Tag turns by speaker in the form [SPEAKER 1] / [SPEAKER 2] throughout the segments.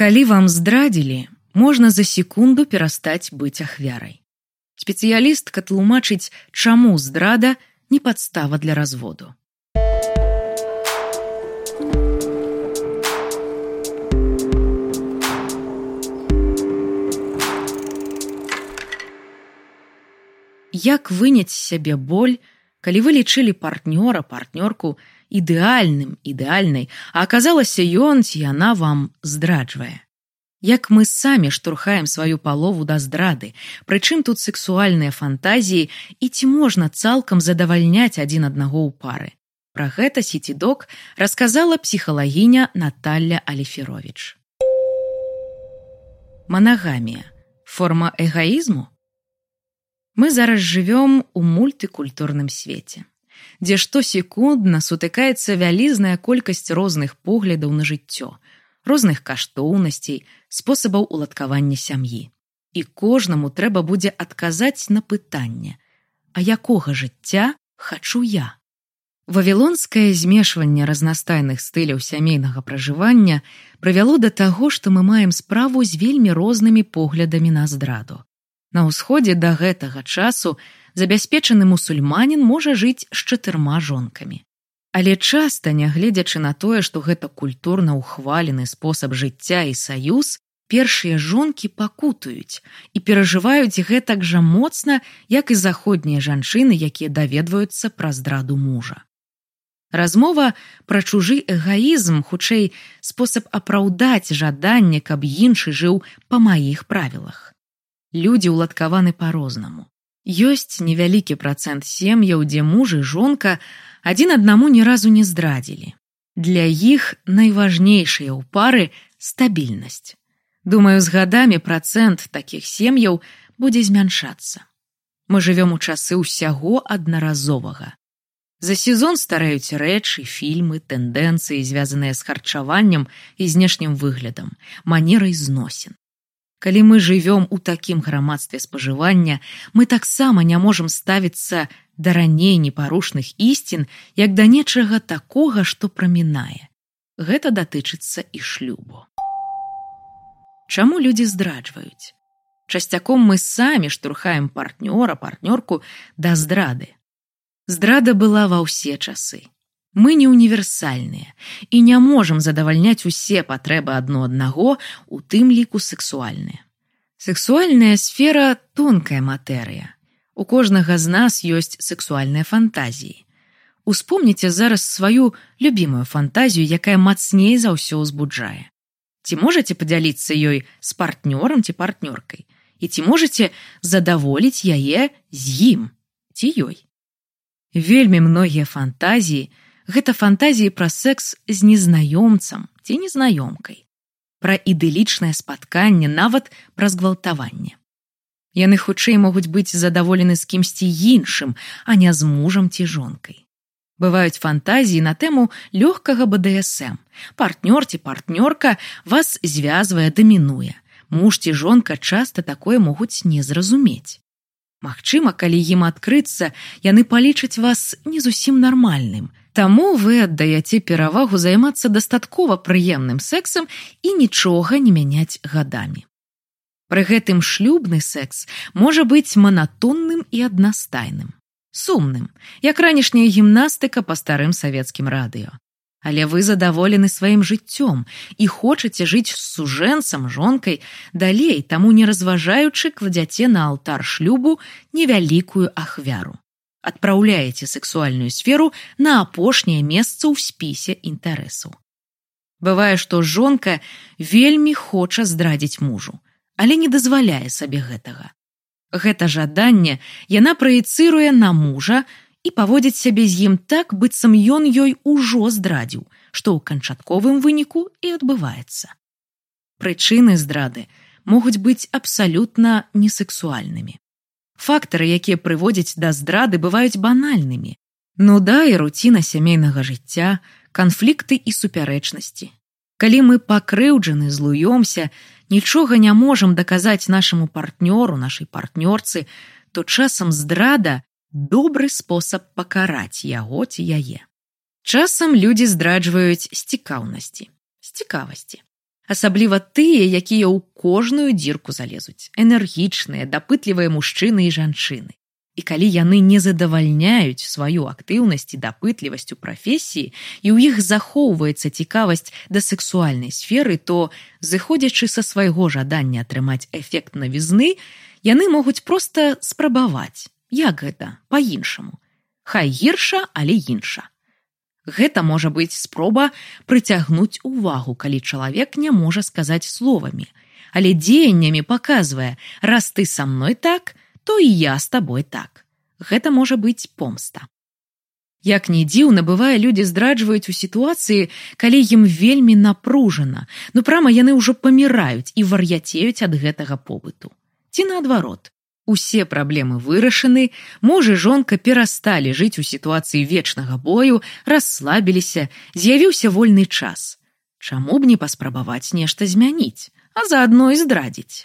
[SPEAKER 1] Калі вам здрадзілі, можна за секунду перастаць быць ахвярай. Спецыялістка тлумачыць, чаму здрада не падстава для разводу. Як выняць сябе боль, калі вы лічылі партнёра партнёрку ідэальным ідэальнай, а аказалася ён ці яна вам здраджвае. Як мы самі штурхаем сваю палову да здрады, прычым тут сексуальныя фантазіі і ці можна цалкам задавальняць адзін аднаго ў пары. Пра гэта сіцідок расказала псіхалагіня Наталля Алефірович. Манагамія форма эгаізму Мы зараз жывём у мультыкультурным свеце, дзе штосекундна сутыкаецца вялізная колькасць розных поглядаў на жыццё, розных каштоўнасцей, спосабаў уладкавання сям'і. І кожнаму трэба будзе адказаць на пытанне: А якога жыцця хачу я? Вавілонскае змешванне разнастайных стыляў сямейнага пражывання прывяло да таго, што мы маем справу з вельмі рознымі поглядамі на здраду. На ўсходзе да гэтага часу забяспечаны мусульманін можа жыць з чатырма жонкамі. Але часта, нягледзячы на тое, што гэта культурна ўхвалены спосаб жыцця і саюз, першыя жонкі пакутаюць і перажываюць гэтак жа моцна, як і заходнія жанчыны, якія даведваюцца пра здраду мужа. Размова пра чужы эгаізм, хутчэй спосаб апраўдаць жаданне, каб іншы жыў па маіх правілах людзі ўладкаваны па-рознаму. Ёсць невялікі працэнт сем'яў, дзе мужы жонка адзін аднаму ні разу не здрадзілі. Для іх найважнейшая ў пары стабільнасць. Думаю, з гадамі працэнт такіх сем'яў будзе змяншацца. Мы жывём у часы ўсяго аднаразовага. За сезон стараюць рэчы, фільмы, тэндэнцыі, звязаныя з харчаваннем і знешнім выглядам, манерай зносін. Калі мы жывём у такім грамадстве спажывання, мы таксама не можам ставіцца да раней непарушных ісцін, як да нечага такога, што прамінае. Гэта датычыцца і шлюбу. Чаму людзі здраджваюць? Часцяком мы самі штурхаем партнёра партнёрку да здрады. Здрада была ва ўсе часы. Мы не універсальныя і не можам задавальняць усе патрэбы адно аднаго, у тым ліку сексуальныя. Сексуальная сфера тонкая матэрыя. У кожнага з нас ёсць сексуальныя фантазіі. Успомніце зараз сваю любімую фантазію, якая мацней за ўсё ўзбуджае. Ці можаце падзяліцца ёй з партнёрам ці партнёркай і ці можаце задаволіць яе з ім ці ёй. Вельмі многія фантазіі, гэта фантазіі пра секс з незнаёмцам ці незнаёмкай пра ідылічнае спатканне нават пра згвалтаванне. Яны хутчэй могуць быць задаволены з кімсьці іншым а не з мужам ці жонкай. Бываюць фантазіі на тэму лёгкага бДсм партнёр ці партнёрка вас звязвае дамінуе. Муж ці жонка часта такое могуць не зразумець. Магчыма, калі ім адкрыцца, яны палічаць вас не зусім нармальным, Таму вы аддаяце перавагу займацца дастаткова прыемным сексам і нічога не мяняць гадамі. Пры гэтым шлюбны секс можа быць манатонным і аднастайным, сумным, як ранішняя гімнастыка па старым савецкім радыё. Але вы задаволены сваім жыццём і хочаце жыць з сужэнцам жонкай далей, таму не разважаючы кладзяце на алтар шлюбу невялікую ахвяру адпраўляеце сексуальную сферу на апошняе месца ў спісе інтарэсаў. Бывае, што жонка вельмі хоча здрадзіць мужу, але не дазваляе сабе гэтага. Гэта жаданне яна праецыруе на мужа і паводзіць сябе з ім так, быццам ён ёй ужо здрадзіў, што ў канчатковым выніку і адбываецца. Прычыны здрады могуць быць абсалютна несексуальнымі. Фактары, якія прыводзяць да здрады бываюць банальнымі. Нуда і руціна сямейнага жыцця, канфлікты і супярэчнасці. Калі мы пакрыўджаны злуёмся, нічога не можам даказаць нашаму партнёру нашай партнёрцы, то часам здрада добры спосаб пакараць яго ці яе. Часам людзі здраджваюць з цікаўнасці, з цікавасці. Асабліва тыя, якія ў кожную дзірку залезуць, энергічныя, дапытлівыя мужчыны і жанчыны. І калі яны не задавальняюць сваю актыўнасць і дапытлівасць у прафесіі і ў іх захоўваецца цікавасць да сексуальнай сферы, то, зыходзячы са свайго жадання атрымаць эфект навізны, яны могуць проста спрабаваць, як гэта па-іншаму. Хай гірша, але інша. Гэта можа быць спроба прыцягнуць увагу, калі чалавек не можа сказаць словамі, але дзеяннямі паказвае, раз ты са мной так, то і я з табой так. Гэта можа быць помста. Як ні дзіўна бывае людзі здраджваюць у сітуацыі, калі ім вельмі напружана, ну прама яны ўжо паміраюць і вар'яцеюць ад гэтага побыту. Ці наадварот, Усе праблемы вырашаны, муж і жонка перасталі жыць у сітуацыі вечнага бою, расслабіліся, з'явіўся вольны час. Чаму б не паспрабаваць нешта змяніць, а заадно і здрадзіць.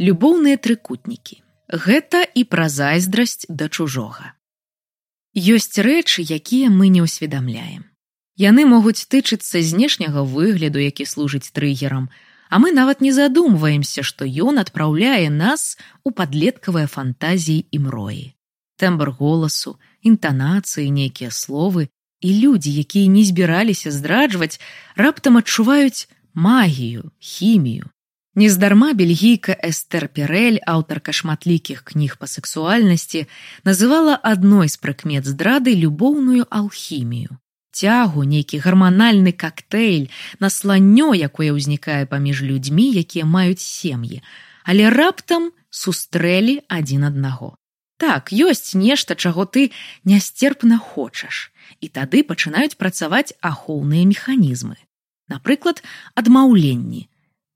[SPEAKER 1] Любоўныя трыкутнікі. Гэта і пра зайздрасць да чужога. Ёсць рэчы, якія мы не ўсведамляем. Яны могуць тычыцца знешняга выгляду, які служыць трыгерам, а мы нават не задумваемся, што ён адпраўляе нас у падлеткавыя фантазіі і мроі. Тэмбр голасу, інтанацыі, нейкія словы і людзі, якія не збіраліся здраджваць, раптам адчуваюць магію, хімію. Нездарма бельгійка Эстер Перель, аўтарка шматлікіх кніг па сексуальнасці, называла адной з прыкмет здрады любоўную алхімію цягу нейкі гарманальны коктейль насланнё якое ўзнікае паміж людзьмі якія маюць сем'і але раптам сустрэлі адзін аднаго. Так ёсць нешта чаго ты нясцерпна хочаш і тады пачынаюць працаваць ахоўныя механізмы. Напрыклад адмаўленні.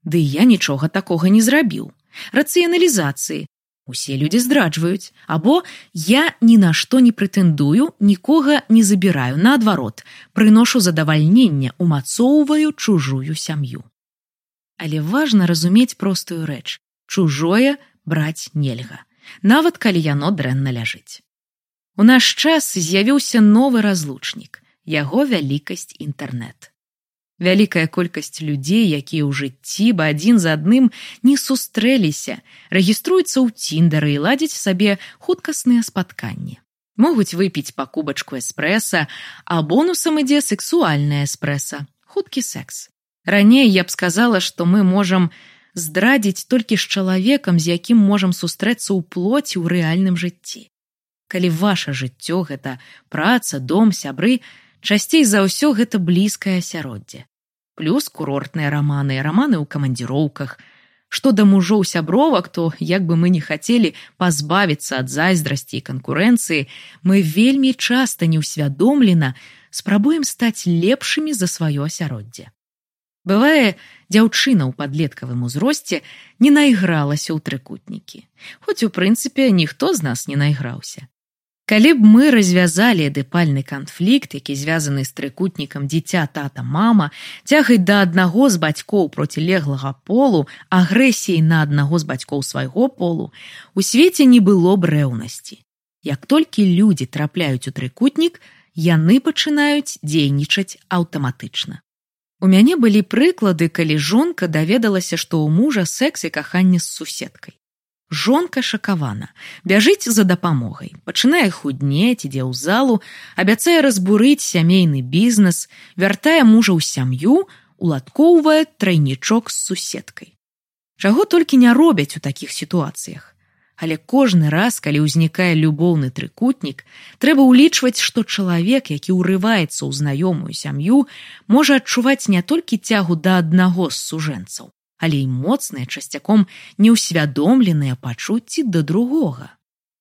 [SPEAKER 1] Ды я нічога такога не зрабіў. Рацыяналізацыі Усе людзі здраджваюць, або я ні на што не прэтэндую, нікога не забіраю, наадварот, прыношу задавальнення, умацоўваю чужую сям'ю. Але важна разумець простую рэч: чужое браць нельга, нават калі яно дрэнна ляжыць. У наш час з'явіўся новы разлучнік, яго вялікасць інтэрнет. Вялікая колькасць людзей, якія ў жыцці бы адзін за адным не сустрэліся, рэгіструюцца ў ціндары і ладзяць сабе хуткасныя спатканні. Могуць выпіць па кубачку эспрэса, а бонусам ідзе сексуальная эспрэса, хуткі секс. Раней я б сказала, што мы можам здрадзіць толькі з чалавекам, з якім можам сустрэцца ў плоці ў рэальным жыцці. Калі ваше жыццё гэта праца, дом, сябры, часцей за ўсё гэта блізкае асяроддзе. Плюс курортныя раманы раманы ў камандзіроўках. Што да мужоў сябровак то як бы мы не хацелі пазбавіцца ад зайздрасці і канкурэнцыі мы вельмі часта неўсвядомлена спрабуем стаць лепшымі за сваё асяроддзе. Бывае дзяўчына ў падлеткавым узросце не найгралася ў трыкутнікі. Хоць у прынцыпе ніхто з нас не найграўся Калі б мы развязалі эдыпальны канфлікт, які звязаны з трыкутнікам дзіця тата мама, цягай да аднаго з бацькоў процілеглага полу, агрэсіяй на аднаго з бацькоў свайго полу, у свеце не было б рэўнасці. Як толькі людзі трапляюць у трыкутнік, яны пачынаюць дзейнічаць аўтаматычна. У мяне былі прыклады, калі жонка даведалася, што ў мужа секс і каханне з суседкай жонка шакавана бяжыць за дапамогай. Пачынае худнець ідзе ў залу абяцае разбурыць сямейны бізнес вяртае мужа ў сям'ю уладкоўвае трайнічок з суседкай. Чаго толькі не робяць у такіх сітуацыях. Але кожны раз калі ўзнікае любоўны трыкутнік трэба ўлічваць што чалавек які ўрываецца ў знаёмую сям'ю можа адчуваць не толькі цягу да аднаго з сужэнцаў але і моцныя часцяком неўсвядомленыя пачуцці да другога.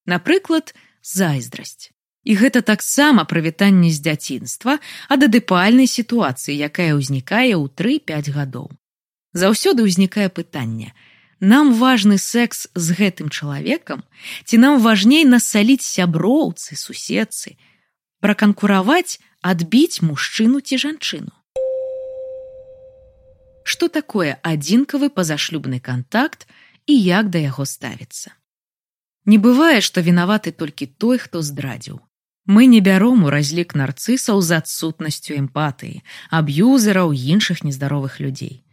[SPEAKER 1] Напрыклад, зайздрасць. І гэта таксама прывітанне з дзяцінства ад адыпальнай сітуацыі, якая ўзнікае ў тры-пяць гадоў. Заўсёды ўзнікае пытанне: нам важны секс з гэтым чалавекам, ці нам важней насаліць сяброўцы, суседцы, праканкураваць, адбіць мужчыну ці жанчыну што такое адзінкавы пазашлюбны кантакт і як да яго ставіцца. Не бывае, што вінаваты толькі той, хто здрадзіў. Мы не бяром у разлік нарцысаў з адсутнасцю эмпатыі, аб'юзераў іншых нездаровых людзей.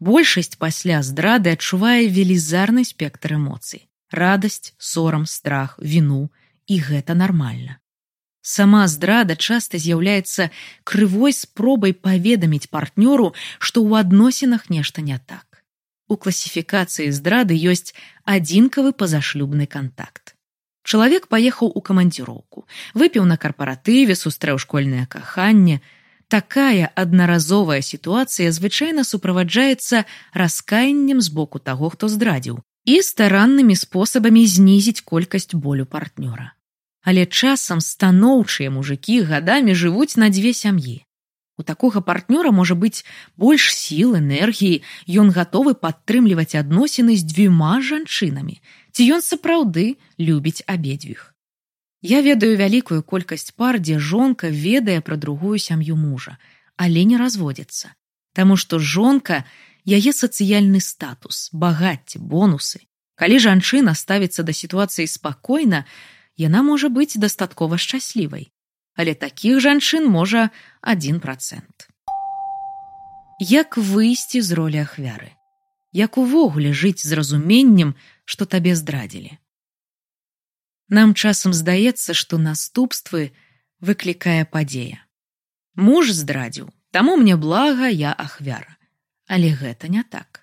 [SPEAKER 1] Большасць пасля здрады адчувае велізарны спектр эмоцый: радасць, сорам, страх, віну, і гэта нармальна. Сама здрада часта з'яўляецца крывой спробай паведаміць партнёру, што ў адносінах нешта не так. У класіфікацыі здрады ёсць адзінкавы пазашлюбны кантакт. Чалавек паехаў у камандзіроўку, выпіў на карпаратыве, сустрэў школьнае каханне. Такая аднаразовая сітуацыя звычайна суправаджаецца раскаяннем з боку таго, хто здрадзіў і стараннымі спосабамі знізіць колькасць болю партнёра. Але часам станоўчыя мужыкі гадамі жывуць на дзве сям'і. У такога партнёра можа быць больш сіл энергіі, ён гатовы падтрымліваць адносіны з дзвюма жанчынамі, ці ён сапраўды любіць абедзвюх. Я ведаю вялікую колькасць пар, дзе жонка ведае пра другую сям'ю мужа, але не разводзіцца, Таму што жонка яе сацыяльны статус, багацце, бонусы. Калі жанчына ставіцца да сітуацыі спакойна, яна можа быць дастаткова шчаслівай але такіх жанчын можа один процент. Як выйсці з ролі ахвяры? Як увогуле жыць з разуменнем, што табе здрадзілі? Нам часам здаецца, што наступствы выклікае падзея. Муж здрадзіў, таму мне блага я ахвяра. Але гэта не так.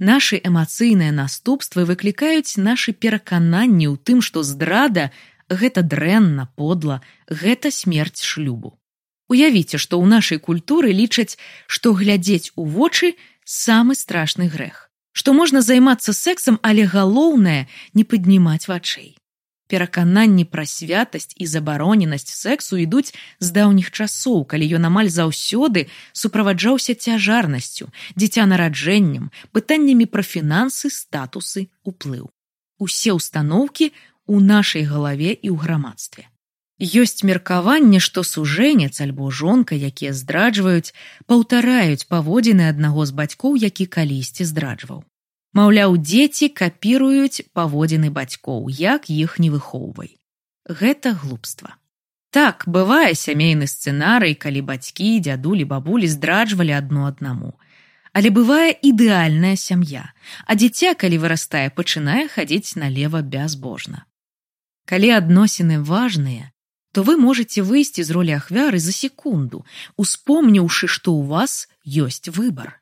[SPEAKER 1] Нашы эмацыйныя наступствы выклікаюць нашы перакананні ў тым, што здрада гэта дрэнна подла гэта смерць шлюбу. Уявіце што ў нашай культуры лічаць што глядзець у вочы самы страшны грэх што можна займацца сексам але галоўнае не паднімаць вачэй перакананні пра святасць і забароненасць сексу ідуць з даўніх часоў калі ён амаль заўсёды суправаджаўся цяжарнасцю дзіцянараджэннем пытаннямі пра фінансы статусы уплыў усе ўстаноўкі у нашай галаве і ў грамадстве. Ёсць меркаванне, што сужэнец альбо жонка, якія здраджваюць, паўтараюць паводзіны аднаго з бацькоў, які калісьці здраджваў. Маўляў, дзеці капіруюць паводзіны бацькоў, як іх не выхоўвай. Гэта глупства. Так, бывае сямейны сцэнарый, калі бацькі, дзядулі, бабулі здраджвалі адно аднаму. Але бывае ідэальная сям'я, а дзіця, калі вырастае, пачынае хадзіць налево бязбожна. Калі адносіны важныя, то вы можете выйсці з ролі ахвяры за секунду, успомніўшы, што ў вас ёсць выбар.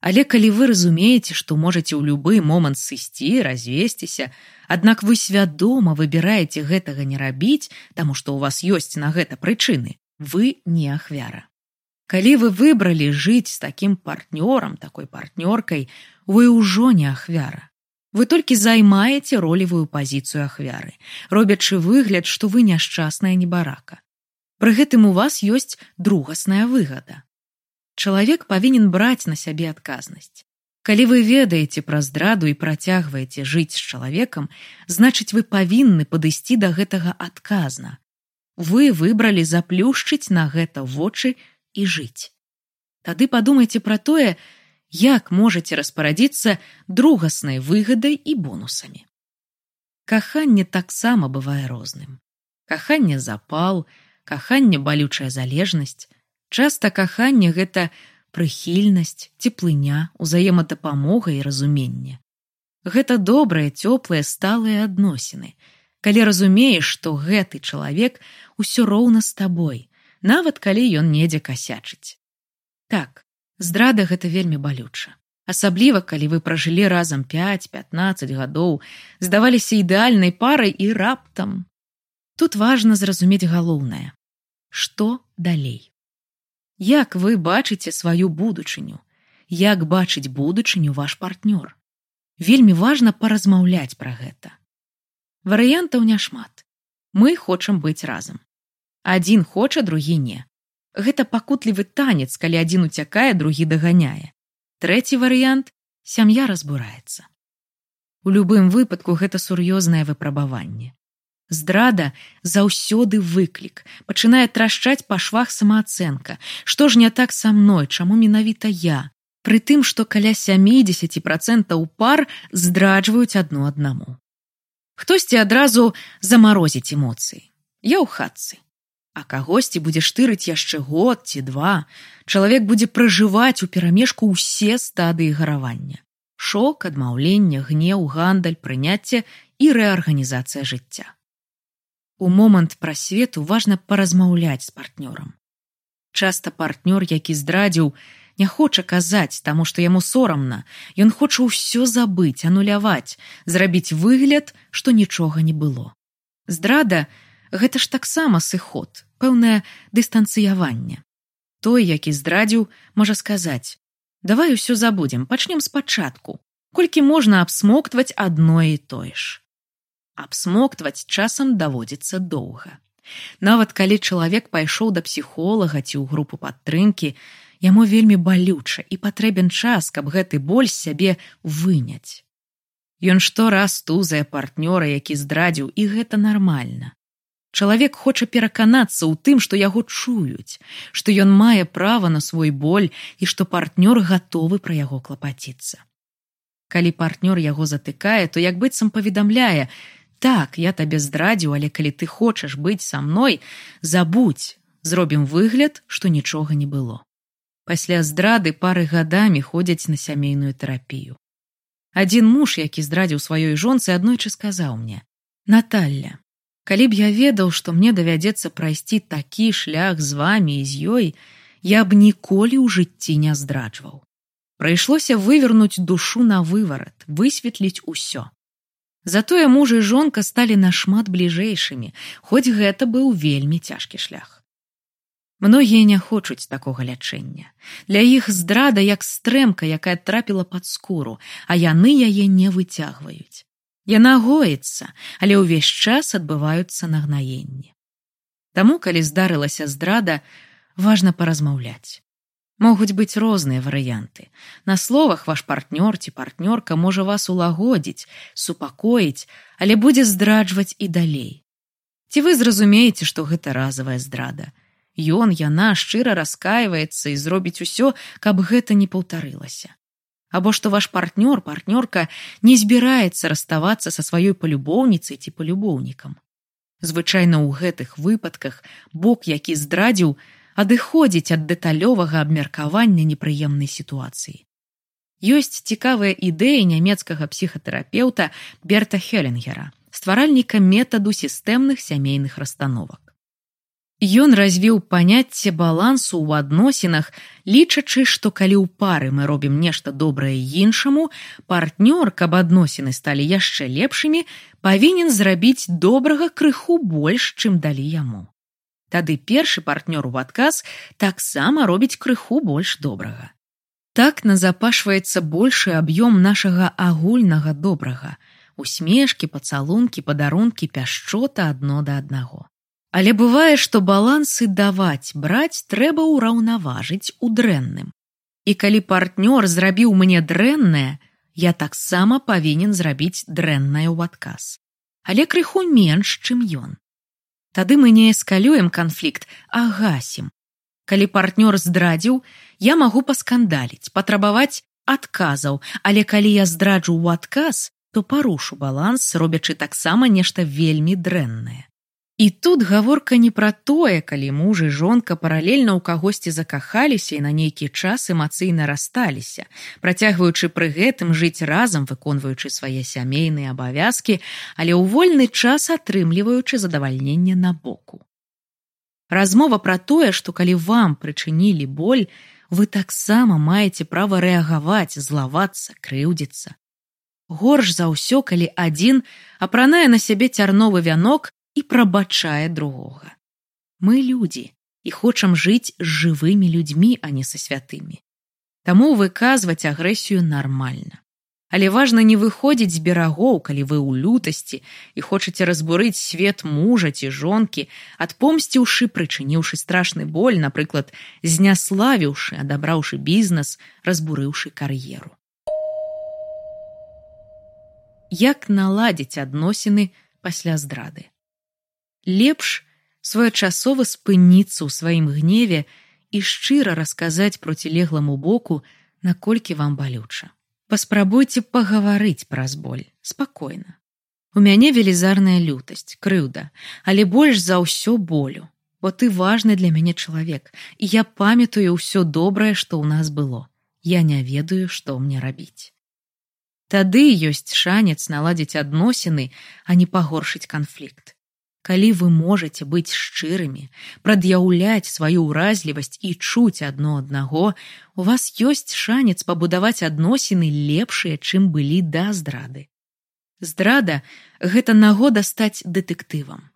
[SPEAKER 1] Але калі вы разумееце, што можаце ў любы момант сысці, развесціся, аднак вы свядома выбіраеце гэтага не рабіць, таму што ў вас ёсць на гэта прычыны, вы не ахвяра. Калі вы выбралі жыць з такім партнёрам, такой партнёркай, вы ўжо не ахвяра. Вы толькі займаеце ролевую пазіцыю ахвяры, робячы выгляд, што вы няшчасная небарака. Пры гэтым у вас ёсць другасная выгада. Чалавек павінен браць на сябе адказнасць. Калі вы ведаеце пра здраду і працягваеце жыць з чалавекам, значыць вы павінны падысці да гэтага адказна. Вы выбралі заплюшчыць на гэта вочы і жыць. Тады падумайце пра тое, як можаце распарадзіцца другаснай выгадай і бонусамі. Каханне таксама бывае розным. Каханне запал, каханне балючая залежнасць, часта каханне гэта прыхільнасць, цеплыня, узаемадапамога і разуменне. Гэта добрыя, цёплыя сталыя адносіны. Калі разумееш, што гэты чалавек усё роўна з табой, нават калі ён недзе касячыць. Так, Здрада гэта вельмі балюча. Асабліва, калі вы пражылі разам 5-15 гадоў, здаваліся ідэальнай парай і раптам. Тут важна зразумець галоўнае. Што далей? Як вы бачыце сваю будучыню? Як бачыць будучыню ваш партнёр? Вельмі важна паразмаўляць пра гэта. Варыянтаў няшмат. Мы хочам быць разам. Адзін хоча, другі не. Гэта пакутлівы танец, калі адзін уцякае, другі даганяе. Трэці варыянт сям'я разбураецца. У любым выпадку гэта сур'ёзнае выпрабаванне. Здрада заўсёды выклік, пачынае трашчаць па швах самаацэнка. Што ж не так са мной, чаму менавіта я? Пры тым, што каля 70 процентаў пар здраджваюць адну аднаму. Хтосьці адразу замарозіць эмоцыі. Я ў хатцы. А кагосьці будзе штырыць яшчэ год ці два. Чалавек будзе пражываць у перамежку ўсе стадыі гаравання. Шок, адмаўлення, гнеў, гандаль, прыняцце і рэарганізацыя жыцця. У момант прасвету важна паразмаўляць з партнёрам. Часта партнёр, які здрадзіў, не хоча казаць, таму што яму сорамна, Ён хоча ўсё забыць, ануляваць, зрабіць выгляд, што нічога не было. Здрада гэта ж таксама сыход, пэўнае дыстанцыяванне. Той, які здрадзіў, можа сказаць: « Давай усё забудзем, пачнем спачатку, колькі можна абсмоктваць адно і тое ж. Абсмоктваць часам даводзіцца доўга. Нават калі чалавек пайшоў да псіхолага ці ў групу падтрымкі, яму вельмі балюча і патрэбен час, каб гэты боль сябе выняць. Ён штораз тузае партнёра, які здрадзіў і гэта нармальна. Чалавек хоча пераканацца ў тым, што яго чуюць, што ён мае права на свой боль і што партнёр гатовы пра яго клапаціцца. Калі партнёр яго затыкае, то як быццам паведамляе: так я табе здрадзіў, але калі ты хочаш быць са мной, забудь, зробім выгляд, што нічога не было. Пасля здрады пары гадамі ходзяць на сямейную тэрапію. Адзін муж, які здрадзіў сваёй жонцы аднойчы сказаў мне: Наталля, калі б я ведаў, што мне давядзецца прайсці такі шлях з вамі і з ёй, я б ніколі ў жыцці не здраджваў. Прыйшлося вывернуць душу на выварат, высветліць усё. Затое муж і жонка сталі нашмат бліжэйшымі, хоць гэта быў вельмі цяжкі шлях. Многія не хочуць такога лячэння. Для іх здрада як стрэмка, якая трапіла пад скуру, а яны яе не выцягваюць. Яна гоіцца, але ўвесь час адбываюцца нагнаенні. Таму, калі здарылася здрада, важна паразмаўляць. Могуць быць розныя варыянты. На словах ваш партнёр ці партнёрка можа вас улагодзіць, супакоіць, але будзе здраджваць і далей. Ці вы зразумееце, што гэта разавая здрада, Ён яна шчыра раскаиваецца і зробіць усё, каб гэта не паўтарылася. Або што ваш партнёр партнёрка не збіраецца раставацца са сваёй палюбоўніцай ці палюбоўнікам. Звычайна ў гэтых выпадках бок, які здрадзіў, адыходзіць ад дэталёвага абмеркавання непрыемнай сітуацыі. Ёсць цікавая ідэя нямецкага псіхатэрапеўта Берта Хеленгера, стваральніка метаду сістэмных сямейных расстановак. Ён развіў паняцце балансу ў адносінах, лічачы, што калі ў пары мы робім нешта добрае іншаму, партнёр, каб адносіны сталі яшчэ лепшымі, павінен зрабіць добрага крыху больш, чым далі яму. Тады першы партнёр у адказ таксама робіць крыху больш добрага. Так назапашваецца большы аб'ём нашага агульнага добрага, усмешкі, пацалункі, падарункі, пяшчота адно да аднаго. Але бывае, што балансы даваць браць трэба ўраўнаважыць у дрэнным. І калі партнёр зрабіў мне дрэннае, я таксама павінен зрабіць дрэннае ў адказ. Але крыху менш, чым ён. Тады мы не эскалюем канфлікт, а гасім. Калі партнёр здрадзіў, я магу паскандаліць, патрабаваць адказаў, але калі я здраджу ў адказ, то парушу баланс, робячы таксама нешта вельмі дрэннае. І тут гаворка не пра тое, калі муж і жонка паралельна ў кагосьці закахаліся і на нейкі час эмацыйна рассталіся, працягваючы пры гэтым жыць разам, выконваючы свае сямейныя абавязкі, але ў вольны час атрымліваючы задавальненне на боку. Размова пра тое, што калі вам прычынілі боль, вы таксама маеце права рэагаваць, злавацца, крыўдзіцца. Горш за ўсё, калі адзін апранае на сябе цярновы вянок, і прабачае другога. Мы людзі і хочам жыць з жывымі людзьмі, а не са святымі. Таму выказваць агрэсію нармальна. Але важна не выходзіць з берагоў, калі вы ў лютасці і хочаце разбурыць свет мужа ці жонкі, адпомсціўшы, прычыніўшы страшны боль, напрыклад, зняславіўшы, адабраўшы бізнес, разбурыўшы кар'еру. Як наладзіць адносіны пасля здрады? Лепш своечасова спыніцца ў сваім гневе і шчыра расказаць процілегламу боку, наколькі вам балюча. Паспрабуйце пагаварыць праз боль спакойна. У мяне велізарная лютасць, крыўда, але больш за ўсё болю. бо ты важны для мяне чалавек, і я памятаю ўсё добрае, што ў нас было. Я не ведаю, што мне рабіць. Тады ёсць шанец наладзіць адносіны, а не пагоршыць канфлікт. Калі вы можаце быць шчырымі, прад'яўляць сваю ўразлівасць і чуць адно аднаго, у вас ёсць шанец пабудаваць адносіны лепшыя, чым былі да здрады. Здрада гэта нагода стаць дэтэктывам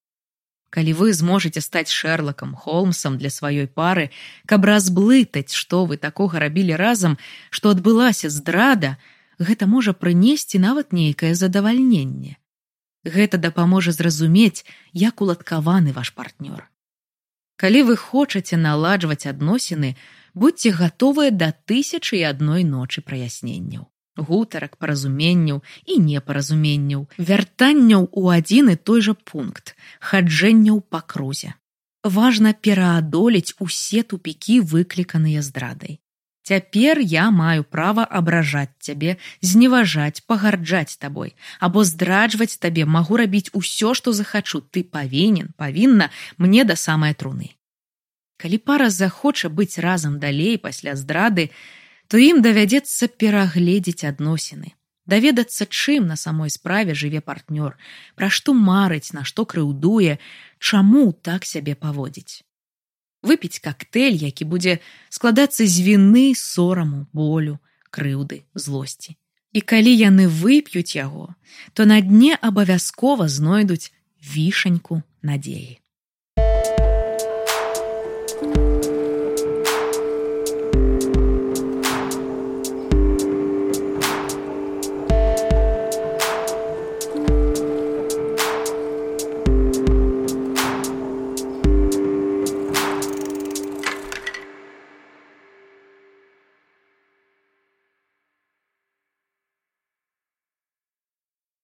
[SPEAKER 1] калі вы зможаце стаць шэрлакам холмсам для сваёй пары каб разблытаць што вы такога рабілі разам што адбылася здрада гэта можа прынесці нават нейкае задавальненне гэта дапаможа зразумець як уладкаваны ваш партнёр. Калі вы хочаце наладжваць адносіны будьце гатовыя да тысячы і адной ночы праясненняў гутарак паразуменняў і непаразуменняў вяртанняў у адзін і той жа пункт хаджэнняў па крузе. Важна пераадолець усе тупікі выкліканыя здрадай цяпер я маю права абражаць цябе зневажаць пагарджаць табой або здраджваць табе. Магу рабіць усё што захачу. Ты павінен павінна мне да самай труны. Калі пара захоча быць разам далей пасля здрады то ім давядзецца перагледзець адносіны даведацца чым на самой справе жыве партнёр пра што марыць на што крыўдуе чаму так сябе паводзіць выпіць коктейль які будзе складацца з віны сораму болю крыўды злосці. І калі яны вып'юць яго то на дне абавязкова знойдуць вішаньку надзеі